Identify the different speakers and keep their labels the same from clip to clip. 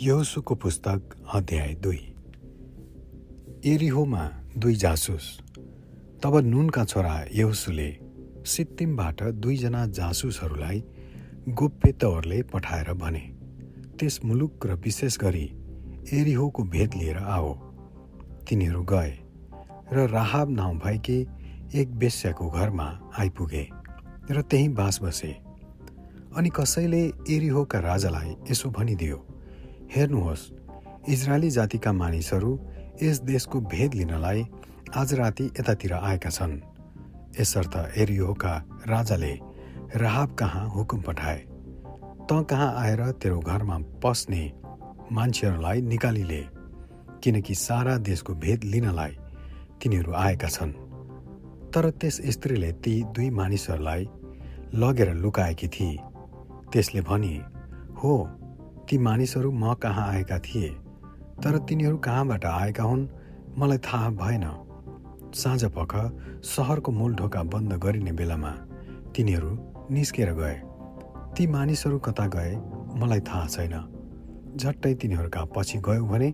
Speaker 1: यहोसुको पुस्तक अध्याय दुई। एरिहोमा दुई जासुस। तब नुनका छोरा यहोसुले सित्तिमबाट दुईजना जासुसहरूलाई गोप्य तवरले पठाएर भने त्यस मुलुक र विशेष गरी एरिहोको भेद लिएर आओ। तिनीहरू गए र राहाब नाउँ भएकी एक बेस्याको घरमा आइपुगे र त्यहीँ बास बसे। अनि कसैले एरिहोका राजालाई यसो भनिदियो हेर्नुहोस् इजरायली जातिका मानिसहरू यस देशको भेद लिनलाई आज राति यतातिर आएका छन्। यसर्थ एरियोका राजाले राहाब कहाँ हुकुम पठाए। त कहाँ आएर तेरो घरमा पस्ने मान्छेहरूलाई निकालिले किनकि सारा देशको भेद लिनलाई तिनीहरू आएका छन्। तर त्यस स्त्रीले ती दुई मानिसहरूलाई लगेर लुकाएकी थिए त्यसले भनी हो ती मानिसहरू म कहाँ आएका थिए तर तिनीहरू कहाँबाट आएका हुन् मलाई थाहा भएन। साँझ पख सहरको मूल ढोका बन्द गरिने बेलामा तिनीहरू निस्केर गए। ती मानिसहरू कता गए मलाई थाहा छैन। झट्टै तिनीहरूका पछि गयो भने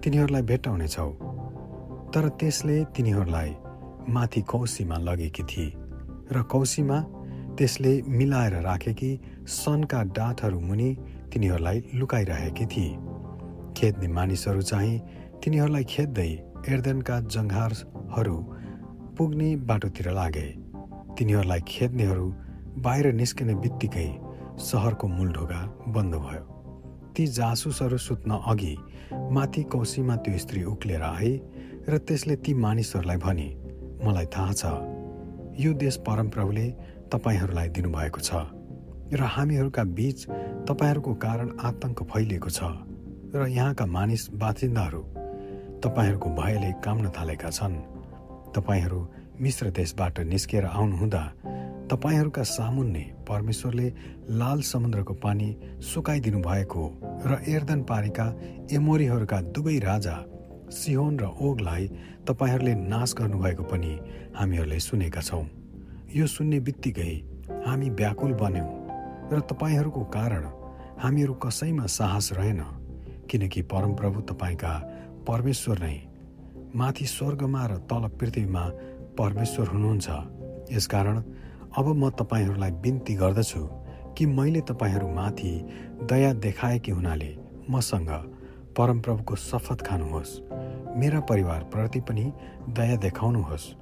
Speaker 1: तिनीहरूलाई भेट्टाउनेछौ तर त्यसले तिनीहरूलाई माथि कौसीमा लगेकी थिए र कौसीमा त्यसले मिलाएर राखेकी सनका डाँठहरू मुनि तिनीहरूलाई लुकाइरहेकी थिए। खेद्ने मानिसहरू चाहिँ तिनीहरूलाई खेद्दै एर्देनका जङ्घारहरू पुग्ने बाटोतिर लागे। तिनीहरूलाई खेद्नेहरू बाहिर निस्किने बित्तिकै सहरको मूलढोका बन्द भयो। ती जासुसहरू सुत्न अघि माथि कौसीमा त्यो स्त्री उक्लेर आए र त्यसले ती मानिसहरूलाई भने मलाई थाहा छ यो देश परमप्रभुले तपाईँहरूलाई दिनुभएको छ। र हामीहरूका बीच तपाईँहरूको कारण आतंक फैलिएको छ र यहाँका मानिस बासिन्दाहरू तपाईँहरूको भयले काम्न थालेका छन्। तपाईँहरू मिश्र देशबाट निस्किएर आउनुहुँदा तपाईँहरूका सामुन्ने परमेश्वरले लाल समुद्रको पानी सुकाइदिनु भएको र एर्दन पारीका एमोरीहरूका दुवै राजा सिहोन र ओगलाई तपाईँहरूले नाश गर्नुभएको पनि हामीहरूले सुनेका छौँ। यो सुन्ने बित्तिकै हामी व्याकुल बन्यौँ। र तपाईँहरूको कारण हामीहरू कसैमा साहस रहेन किनकि परमप्रभु तपाईँका परमेश्वर नै माथि स्वर्गमा र तल पृथ्वीमा परमेश्वर हुनुहुन्छ। यसकारण अब म तपाईँहरूलाई बिन्ती गर्दछु कि मैले तपाईँहरूमाथि दया देखाएकी हुनाले मसँग परमप्रभुको शपथ खानुहोस्। मेरा परिवारप्रति पनि दया देखाउनुहोस्।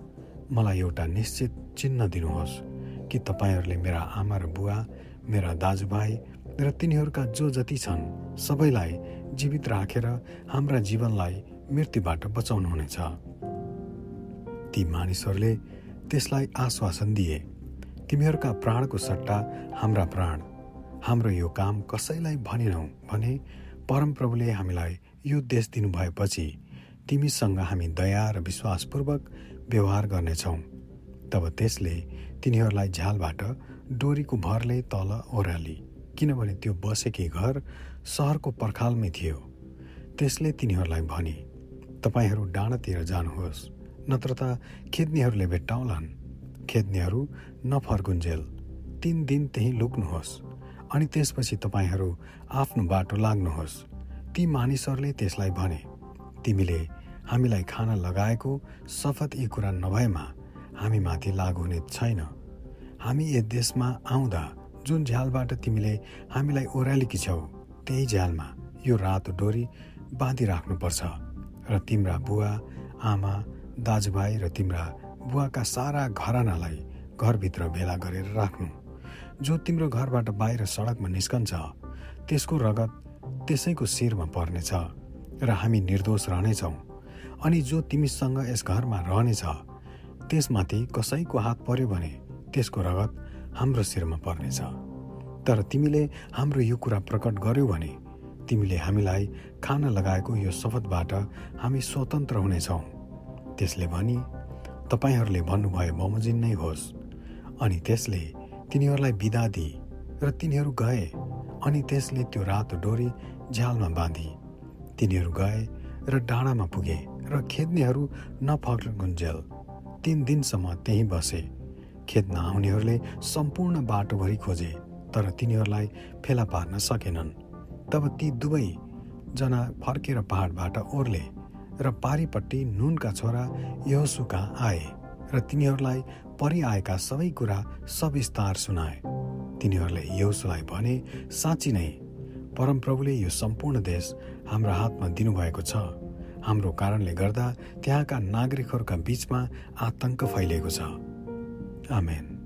Speaker 1: मलाई एउटा निश्चित चिन्ह दिनुहोस् कि तपाईँहरूले मेरा आमा र बुवा मेरा दाजुभाइ र तिनीहरूका जो जति छन् सबैलाई जीवित राखेर हाम्रा जीवनलाई मृत्युबाट बचाउनुहुनेछ। ती मानिसहरूले त्यसलाई आश्वासन दिए तिमीहरूका प्राणको सट्टा हाम्रा प्राण। हाम्रो यो काम कसैलाई भनेनौ भने परमप्रभुले हामीलाई यो देश दिनुभएपछि तिमीसँग हामी दया र विश्वासपूर्वक व्यवहार गर्नेछौँ। तब त्यसले तिनीहरूलाई झ्यालबाट डोरीको भरले तल ओह्राली किनभने त्यो बसेकै घर सहरको पर्खालमै थियो। त्यसले तिनीहरूलाई भने तपाईँहरू डाँडातिर जानुहोस् नत्र त खेद्नेहरूले भेट्टाउलान्। खेद्नेहरू नफर्कुन्जेल तिन दिन त्यहीँ लुक्नुहोस् अनि त्यसपछि तपाईँहरू आफ्नो बाटो लाग्नुहोस्। ती मानिसहरूले त्यसलाई भने तिमीले हामीलाई खाना लगाएको शपथ यी कुरा नभएमा हामी माथि लागु हुने छैन। हामी यस देशमा आउँदा जुन झ्यालबाट तिमीले हामीलाई ओह्रालेकी छौ त्यही झ्यालमा यो रातो डोरी बाँधिराख्नुपर्छ र तिम्रा बुवा आमा दाजुभाइ र तिम्रा बुवाका सारा घरानालाई घरभित्र भेला गरेर राख्नु। जो तिम्रो घरबाट बाहिर सडकमा निस्कन्छ त्यसको रगत त्यसैको शिरमा पर्नेछ र हामी निर्दोष रहनेछौँ। अनि जो तिमीसँग यस घरमा रहनेछ त्यसमाथि कसैको हात पर्यो भने त्यसको रगत हाम्रो शिरमा पर्नेछ। तर तिमीले हाम्रो यो कुरा प्रकट गर्यौ भने तिमीले हामीलाई खान लगाएको यो शपथबाट हामी स्वतन्त्र हुनेछौँ। त्यसले भनी तपाईँहरूले भन्नुभयो बमोजिन नै होस्। अनि त्यसले तिनीहरूलाई बिदा दिए र तिनीहरू गए। अनि त्यसले त्यो रातो डोरी झ्यालमा बाँधी। तिनीहरू गए र डाँडामा पुगे र खेद्नेहरू नफर्कुन्जेल तिन दिनसम्म त्यहीँ बसे। खेद्न आउनेहरूले सम्पूर्ण बाटोभरि खोजे तर तिनीहरूलाई फेला पार्न सकेनन्। तब ती दुवै जना फर्केर पहाडबाट ओर्ले र पारिपट्टि नुनका छोरा यहोसुका आए र तिनीहरूलाई परिआएका सबै कुरा सविस्तार सुनाए। तिनीहरूले यहोसुलाई भने साँच्ची नै परमप्रभुले यो सम्पूर्ण देश हाम्रो हातमा दिनुभएको छ। हाम्रो कारणले गर्दा त्यहाँका नागरिकहरूका बीचमा आतंक फैलिएको छ। Amén.